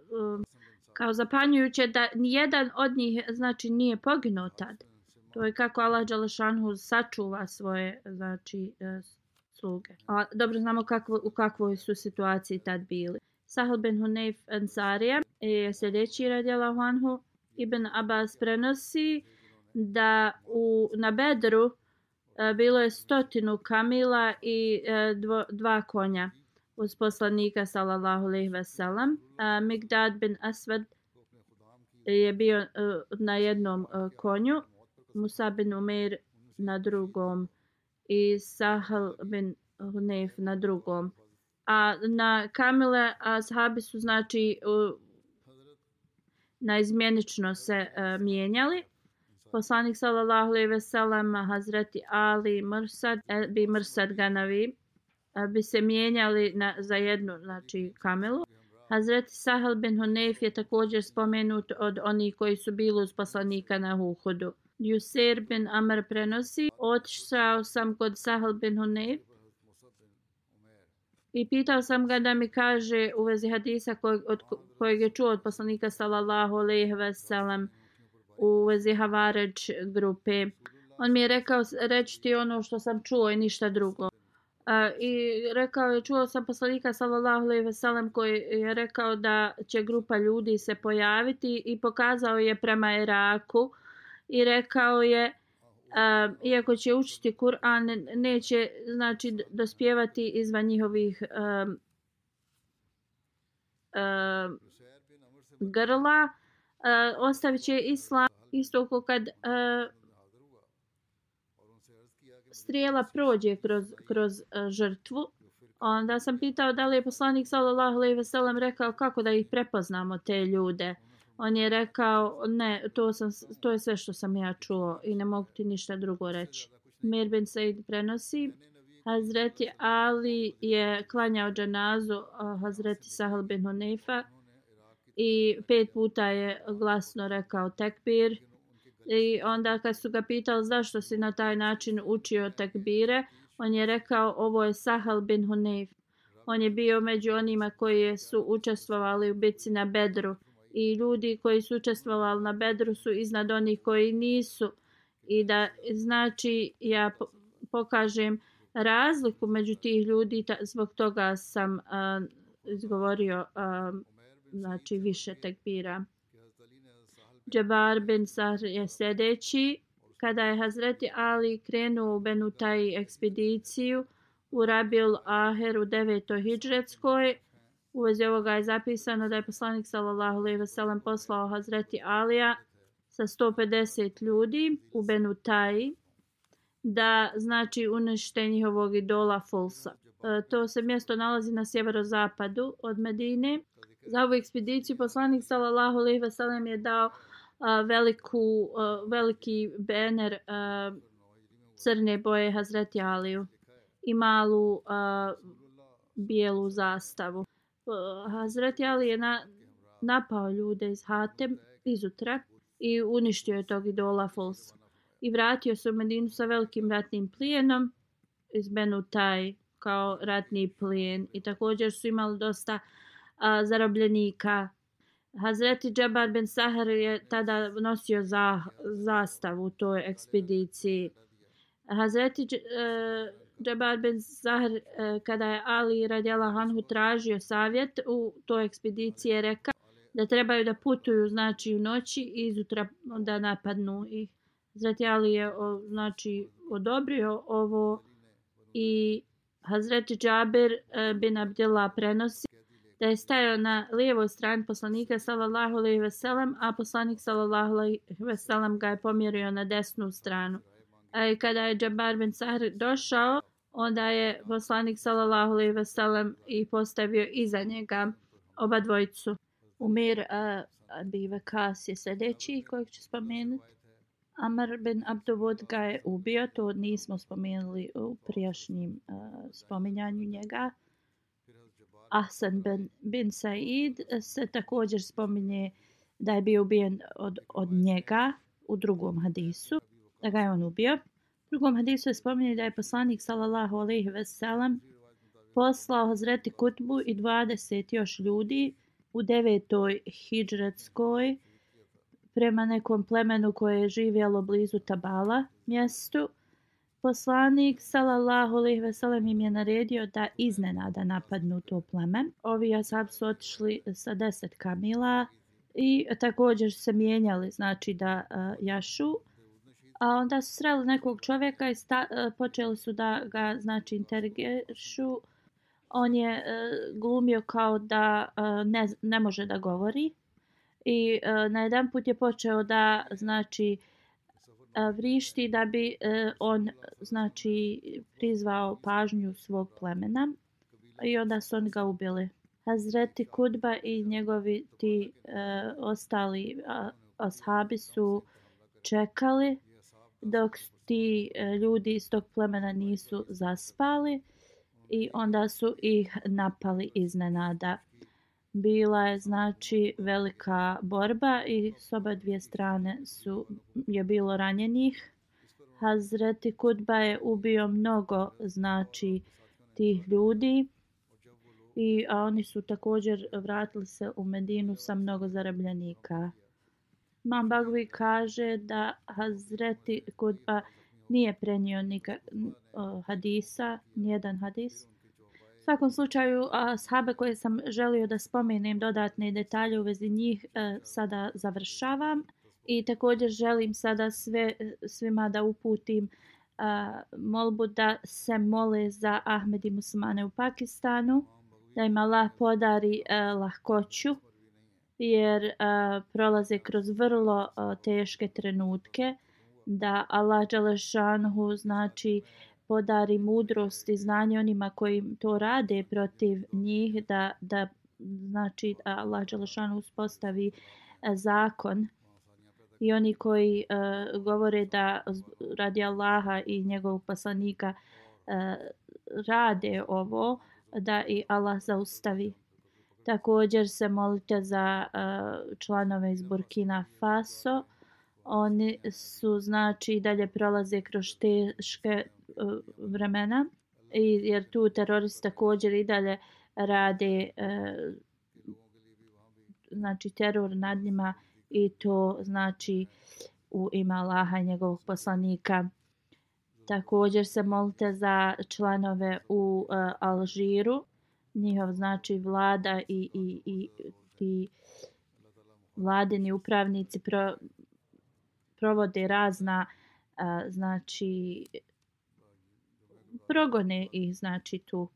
kao zapanjujuće da nijedan od njih znači nije poginuo tad. To je kako Allah Đalešanhu sačuva svoje znači, e, sluge. A, dobro znamo kakvo, u kakvoj su situaciji tad bili. Sahel ben Hunayf Ansarija je sljedeći radijalahu anhu. Ibn Abbas prenosi da u, na Bedru e, bilo je stotinu kamila i e, dvo, dva konja uz poslanika sallallahu alejhi ve sellem. Migdad bin Asvad je bio e, na jednom e, konju, Musa bin Umair na drugom i Sahal bin Hunayf na drugom. A na kamile ashabi su znači naizmjenično se uh, mijenjali. Poslanik sallallahu alejhi ve sellem Hazreti Ali Mursad bi Mursad Ganavi bi se mijenjali na, za jednu znači kamelu. Hazreti Sahal bin Hunayf je također spomenut od onih koji su bili uz poslanika na Uhudu. Yusir bin Amr prenosi, otišao sam kod Sahal bin Hunayf I pitao sam ga da mi kaže u vezi hadisa kojeg, od kojeg je čuo od poslanika sallallahu alejhi ve sellem u vezi Havaređ grupe. On mi je rekao reći ti ono što sam čuo i ništa drugo. A, I rekao je, čuo sam poslanika sallallahu alejhi ve sellem koji je rekao da će grupa ljudi se pojaviti i pokazao je prema Iraku i rekao je a, iako će učiti Kur'an, neće znači dospjevati izvan njihovih a, a, grla. a, ostavit će islam isto kao kad a, strijela prođe kroz, kroz uh, žrtvu. Onda sam pitao da li je poslanik sallallahu alejhi ve sellem rekao kako da ih prepoznamo te ljude. On je rekao, ne, to, sam, to je sve što sam ja čuo i ne mogu ti ništa drugo reći. Mir bin Said prenosi. Hazreti Ali je klanjao džanazu Hazreti Sahal bin Hunefa i pet puta je glasno rekao tekbir. I onda kad su ga pitali zašto si na taj način učio tekbire, on je rekao ovo je Sahal bin Hunayf. On je bio među onima koji su učestvovali u bitci na Bedru. I ljudi koji su učestvovali na bedru su iznad onih koji nisu. I da znači ja pokažem razliku među tih ljudi ta, zbog toga sam uh, izgovorio uh, znači više tekbira. Džabar bin Sar je sedeći. kada je Hazreti Ali krenuo u Benutaj ekspediciju u Rabil Aher u 9. hijđretskoj U vezi ovoga je zapisano da je poslanik sallallahu alejhi ve sellem poslao Hazreti Alija sa 150 ljudi u Benutaj da znači unište njihovog idola Fulsa. E, to se mjesto nalazi na sjeverozapadu od Medine. Za ovu ekspediciju poslanik sallallahu alejhi ve sellem je dao veliku, a, veliki bener a, crne boje Hazreti Aliju i malu a, bijelu zastavu. Hazreti Ali je na, napao ljude iz Hatem izutra i uništio je tog idola Fols. I vratio se u Medinu sa velikim ratnim plijenom iz Benutaj kao ratni plijen. I također su imali dosta a, zarobljenika. Hazreti Džabar bin Sahar je tada nosio za, zastavu u toj ekspediciji. Hazreti uh, e, Džabar ben Zahr, e, kada je Ali radjela Hanhu tražio savjet u toj ekspediciji, reka da trebaju da putuju znači u noći i izutra da napadnu ih. Hazreti Ali je znači odobrio ovo i Hazreti Džaber e, bin Abdullah prenosi da je stajao na lijevoj strani poslanika sallallahu alejhi ve sellem, a poslanik sallallahu alejhi ve sellem ga je pomjerio na desnu stranu. A kada je Džabar bin Sahr došao, onda je poslanik sallallahu alejhi ve sellem i postavio iza njega oba dvojicu. Umir uh, Abi Vakas je sljedeći kojeg ću spomenuti. Amr bin Abduvud ga je ubio, to nismo spomenuli u prijašnjim uh, spominjanju njega. Ahsan bin, bin Said eh, se također spominje da je bio ubijen od, od njega u drugom hadisu, da ga je on ubio. U drugom hadisu je spominje da je poslanik sallallahu alejhi ve sellem poslao Hazreti Kutbu i 20 još ljudi u devetoj hidžretskoj prema nekom plemenu koje je živjelo blizu Tabala mjestu. Poslanik sallallahu alejhi ve sellem im je naredio da iznenada napadnu to pleme. Ovi ashab su otišli sa 10 kamila i također se mijenjali, znači da uh, jašu. A onda su sreli nekog čovjeka i sta, uh, počeli su da ga znači intergešu. On je uh, glumio kao da uh, ne, ne može da govori i uh, na jedan put je počeo da znači uh, vrišti da bi e, on znači prizvao pažnju svog plemena i onda su oni ga ubili. Hazreti Kudba i njegovi ti e, ostali ashabi su čekali dok ti e, ljudi iz tog plemena nisu zaspali i onda su ih napali iznenada bila je znači velika borba i s oba dvije strane su je bilo ranjenih. Hazreti Kutba je ubio mnogo znači tih ljudi i a oni su također vratili se u Medinu sa mnogo zarobljenika. Imam Bagvi kaže da Hazreti Kutba nije prenio nikak, uh, hadisa, nijedan hadis svakom slučaju, sahabe koje sam želio da spomenem dodatne detalje u vezi njih, e, sada završavam. I također želim sada sve, e, svima da uputim a, molbu da se mole za Ahmed i muslimane u Pakistanu, da im Allah podari a, lahkoću, jer a, prolaze kroz vrlo a, teške trenutke, da Allah Đalešanhu znači podari mudrost i znanje onima koji to rade protiv njih da, da znači Allah Đelešan uspostavi e, zakon i oni koji uh, govore da radi Allaha i njegovog poslanika uh, rade ovo da i Allah zaustavi. Također se molite za uh, članove iz Burkina Faso. Oni su znači dalje prolaze kroz teške Eh, vremena i jer tu teroristi također i dalje rade eh, znači teror nad njima i to znači u ime Allaha i njegovog poslanika. Također se molite za članove u uh, Alžiru, njihov znači vlada i, i, i ti vladini upravnici pro, provode razna uh, znači progone ih znači tu.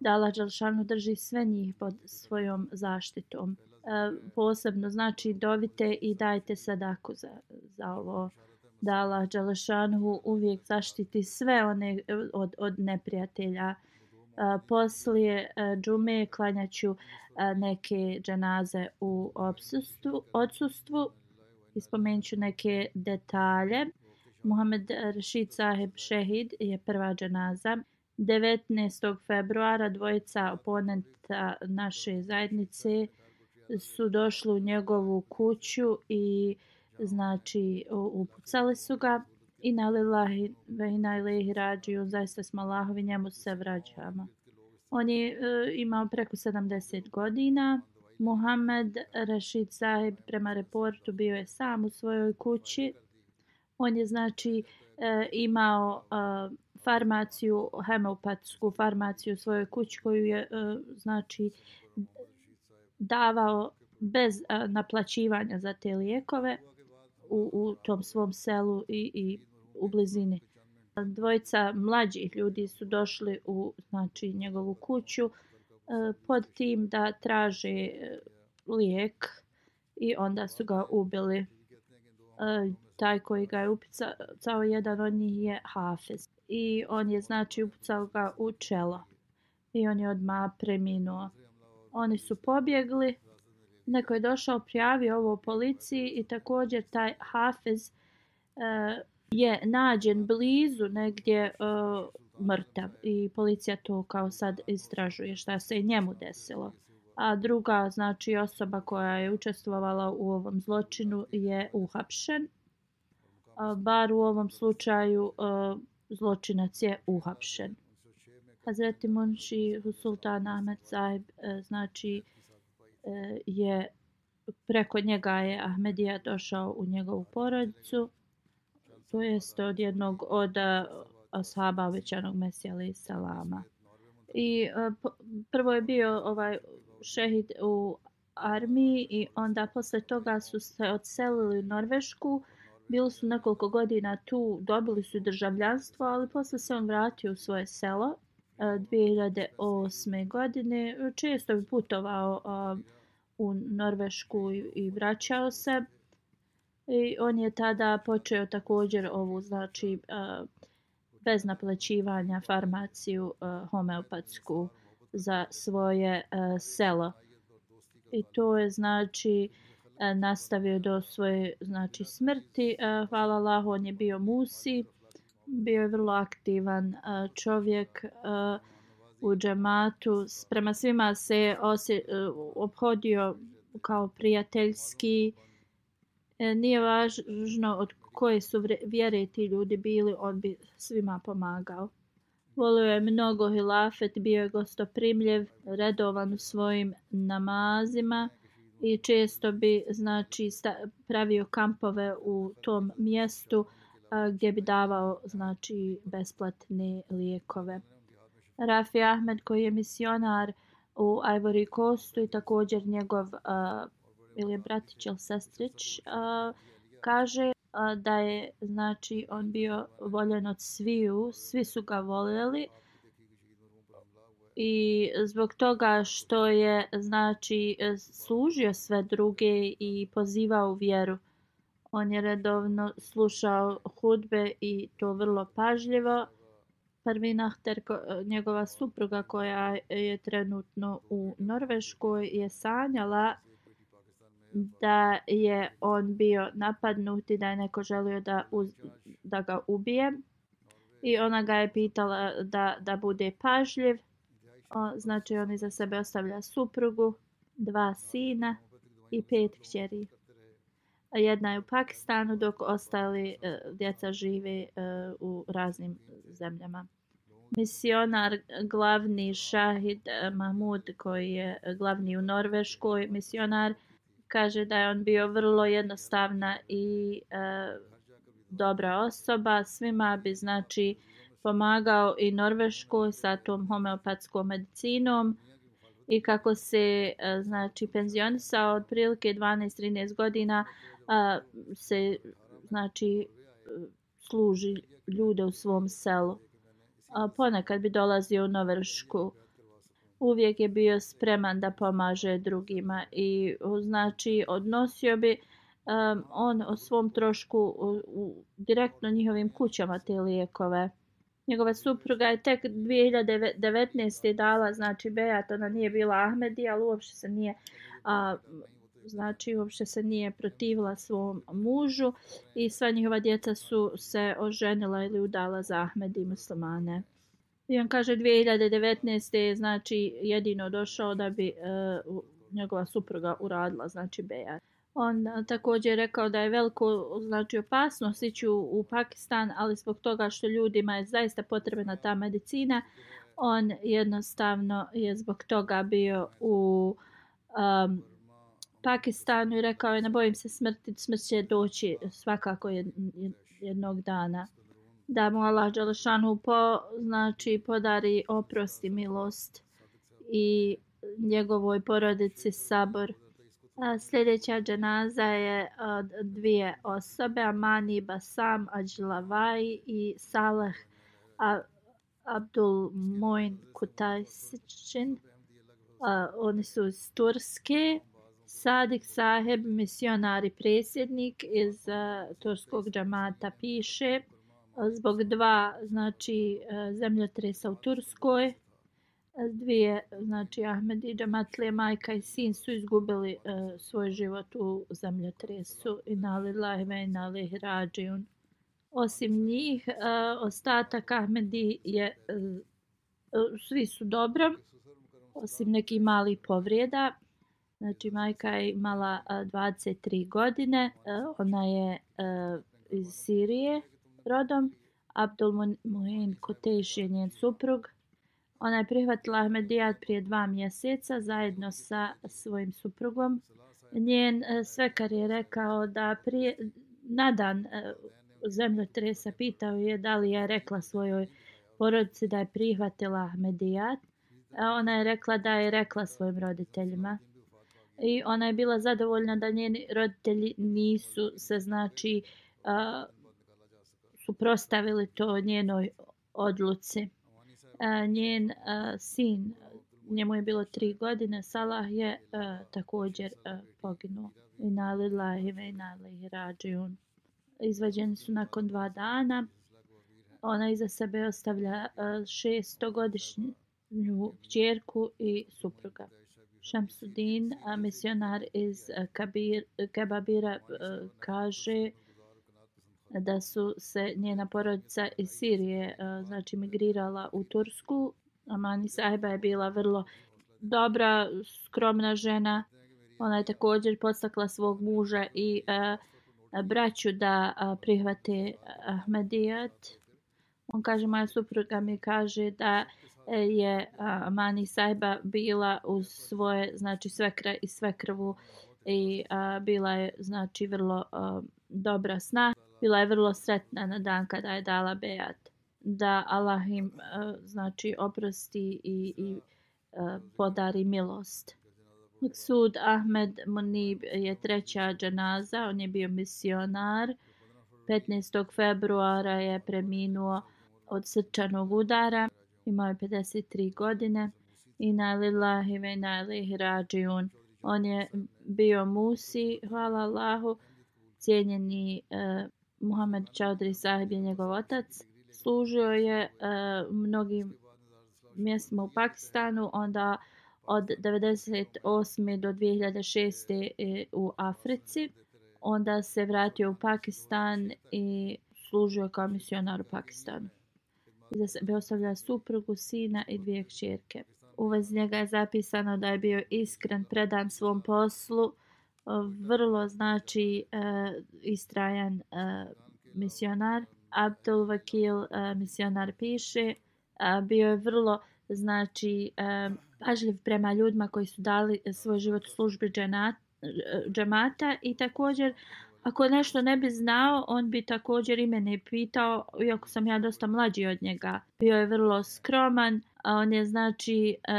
Da Allah Đalšanu drži sve njih pod svojom zaštitom. E, posebno znači dovite i dajte sadaku za, za ovo. Da Allah Đalšanu uvijek zaštiti sve one e, od, od neprijatelja. E, poslije e, džume klanjaću e, neke dženaze u odsustvu, odsustvu. Ispomenut ću neke detalje. Muhammed Rashid Sahib Šehid je prva dženaza. 19. februara dvojica oponenta naše zajednice su došli u njegovu kuću i znači upucali su ga i na lillahi ve ina ilaihi rađiju zaista smo Allahovi njemu se vraćamo. On je e, imao preko 70 godina. Muhammed Rashid Sahib prema reportu bio je sam u svojoj kući On je znači e, imao e, farmaciju, hemopatsku farmaciju u svojoj kući koju je e, znači davao bez e, naplaćivanja za te lijekove u, u tom svom selu i, i u blizini. Dvojica mlađih ljudi su došli u znači njegovu kuću e, pod tim da traže e, lijek i onda su ga ubili. E, taj koji ga je upucao jedan od njih je Hafez. I on je znači upucao ga u čelo. I on je odmah preminuo. Oni su pobjegli neko je došao, prijavio ovo policiji i također taj Hafez uh, e, je nađen blizu negdje uh, mrtav i policija to kao sad istražuje šta se njemu desilo. A druga znači osoba koja je učestvovala u ovom zločinu je uhapšen. Bar u ovom slučaju zločinac je uhapšen. Hazreti Munši Sultan Ahmed Zahib e, znači e, je preko njega je Ahmedija došao u njegovu porodicu to jest od jednog od e, ashaba obećanog Mesija alaih salama. I prvo je bio ovaj šehid u armiji i onda posle toga su se odselili u Norvešku. Bili su nekoliko godina tu, dobili su državljanstvo, ali posle se on vratio u svoje selo e, 2008. godine. Često bi putovao e, u Norvešku i vraćao se. I on je tada počeo također ovu, znači, e, bez naplaćivanja farmaciju homeopatsku za svoje e, selo. I to je, znači, e, nastavio do svoje, znači, smrti. E, hvala Allahu, on je bio musi, bio je vrlo aktivan čovjek u džematu. Prema svima se osje, obhodio kao prijateljski, E, nije važno od koje su vjere ti ljudi bili, on bi svima pomagao. Volio je mnogo hilafet, bio je gostoprimljev, redovan u svojim namazima i često bi znači pravio kampove u tom mjestu a, gdje bi davao znači besplatne lijekove. Rafi Ahmed koji je misionar u Ivory Coastu i također njegov a, ili je bratić ili sestrić, a, kaže da je znači on bio voljen od sviju, svi su ga voljeli i zbog toga što je znači služio sve druge i pozivao u vjeru. On je redovno slušao hudbe i to vrlo pažljivo. Prvi nahter, njegova supruga koja je trenutno u Norveškoj, je sanjala da je on bio napadnut i da je neko želio da, uz, da ga ubije. I ona ga je pitala da, da bude pažljiv. O, znači on iza sebe ostavlja suprugu, dva sina i pet kćeri. A jedna je u Pakistanu dok ostali e, djeca žive e, u raznim zemljama. Misionar glavni Šahid e, Mahmud koji je glavni u Norveškoj misionar kaže da je on bio vrlo jednostavna i e, dobra osoba. Svima bi znači pomagao i Norveškoj sa tom homeopatskom medicinom i kako se e, znači penzionisao od prilike 12-13 godina e, se znači služi ljude u svom selu. A ponekad bi dolazio u Norvešku uvijek je bio spreman da pomaže drugima i znači odnosio bi um, on o svom trošku u, u direktno njihovim kućama te lijekove. Njegova supruga je tek 2019. dala, znači Bejat, ona nije bila Ahmedi, ali uopšte se nije a, znači uopšte se nije protivila svom mužu i sva njihova djeca su se oženila ili udala za Ahmedi muslimane. I on kaže 2019. je znači jedino došao da bi e, njegova supruga uradila, znači Beja. On također također rekao da je veliko znači opasnost ići u, u Pakistan, ali zbog toga što ljudima je zaista potrebna ta medicina, on jednostavno je zbog toga bio u um, Pakistanu i rekao je ne bojim se smrti, smrt će doći svakako jednog dana da mu Allah Đalešanu po, znači, podari oprost i milost i njegovoj porodici sabor. A sljedeća dženaza je od dvije osobe, Amani Basam Ađlavaj i Salah Abdul Moin Kutajsićin. Oni su iz Turske. Sadik Saheb, misionar i presjednik iz turskog džamata, piše zbog dva znači e, zemljotresa u Turskoj e, Dvije, znači Ahmed i Džamatlije, majka i sin su izgubili uh, svoj život u zemljotresu i nalillahi ve inalihi rađijun. Osim njih, uh, ostatak Ahmedi je, uh, svi su dobro, osim nekih malih povrijeda. Znači, majka je imala uh, 23 godine, uh, ona je uh, iz Sirije rodom. Abdul Muhin Koteš je njen suprug. Ona je prihvatila Ahmedijat prije dva mjeseca zajedno sa svojim suprugom. Njen e, svekar je rekao da prije, na dan e, zemljotresa pitao je da li je rekla svojoj porodici da je prihvatila Ahmedijat. E, ona je rekla da je rekla svojim roditeljima. I ona je bila zadovoljna da njeni roditelji nisu se znači uh, suprostavili to njenoj odluci. Njen sin, njemu je bilo tri godine, Salah je također uh, poginuo. Ina lillahi ve ina lillahi izvađeni su nakon dva dana. Ona iza sebe ostavlja šestogodišnju čerku i supruga. Šamsudin, misionar iz Kabir, Kebabira, kaže da su se njena porodica iz Sirije e, znači migrirala u Tursku. Amani Saiba je bila vrlo dobra, skromna žena. Ona je također podstakla svog muža i uh, braću da e, prihvate Ahmedijat. On kaže, moja supruga mi kaže da je Amani Saiba bila uz svoje, znači svekra i svekrvu i a, bila je znači vrlo a, dobra sna. Bila je vrlo sretna na dan kada je dala bejat da Allah im uh, znači oprosti i, i uh, podari milost. Sud Ahmed Munib je treća džanaza, on je bio misionar. 15. februara je preminuo od srčanog udara, imao je 53 godine. Ina lillahi ve ina ilihi rađiun. On je bio Musi, hvala Allahu, cijenjeni uh, Muhammed Čaudri sahib je njegov otac. Služio je e, mnogim mjestima u Pakistanu, onda od 98. do 2006. Eh, u Africi. Onda se vratio u Pakistan i služio kao misionar u Pakistanu. Iza sebe ostavlja suprugu, sina i dvije kćerke. U vezi njega je zapisano da je bio iskren, predan svom poslu, vrlo znači e, istrajan e, misionar. Abdul Vakil e, misionar piše, bio je vrlo znači pažljiv prema ljudima koji su dali svoj život u službi džemata i također ako nešto ne bi znao on bi također i mene pitao iako sam ja dosta mlađi od njega bio je vrlo skroman a on je znači e,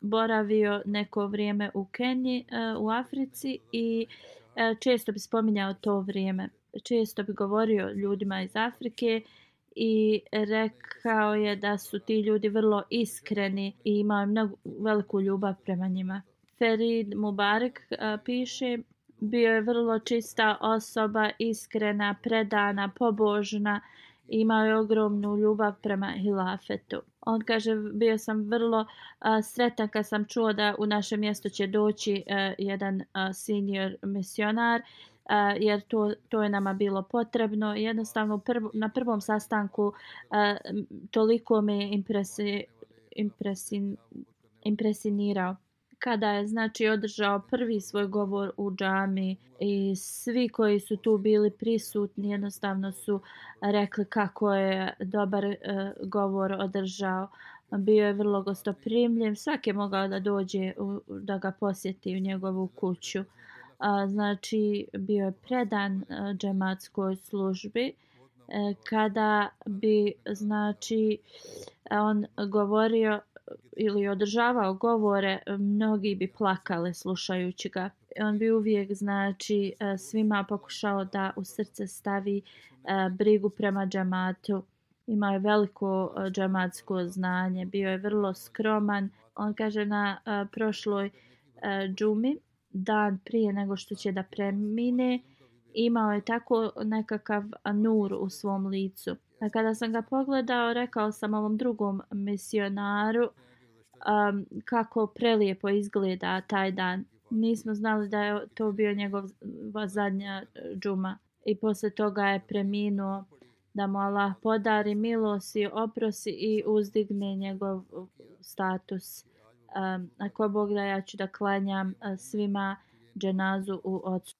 boravio neko vrijeme u Keniji e, u Africi i e, često bi spominjao to vrijeme često bi govorio ljudima iz Afrike i rekao je da su ti ljudi vrlo iskreni i imaju mnogo veliku ljubav prema njima. Ferid Mubarak a, piše bio je vrlo čista osoba, iskrena, predana, pobožna i imao je ogromnu ljubav prema hilafetu. On kaže, bio sam vrlo a, sretan kad sam čuo da u naše mjesto će doći a, jedan a, senior misionar jer to, to je nama bilo potrebno. Jednostavno prv, na prvom sastanku toliko me impresi, impresin, impresinirao kada je znači održao prvi svoj govor u džami i svi koji su tu bili prisutni jednostavno su rekli kako je dobar uh, govor održao. Bio je vrlo gostoprimljiv svak je mogao da dođe u, da ga posjeti u njegovu kuću. A, znači bio je predan a, džematskoj službi. E, kada bi znači on govorio ili održavao govore mnogi bi plakale slušajući ga on bi uvijek znači e, svima pokušao da u srce stavi e, brigu prema džamatu. imao je veliko e, džamatsko znanje bio je vrlo skroman on kaže na prošloj džumi dan prije nego što će da premine, imao je tako nekakav nur u svom licu. A kada sam ga pogledao, rekao sam ovom drugom misionaru, um, kako prelijepo izgleda taj dan. Nismo znali da je to bio njegova zadnja e, džuma. I posle toga je preminuo da mu Allah podari milost i oprosi i uzdigne njegov status. Um, ako Bog da ja ću da klanjam e, svima dženazu u odsutnosti.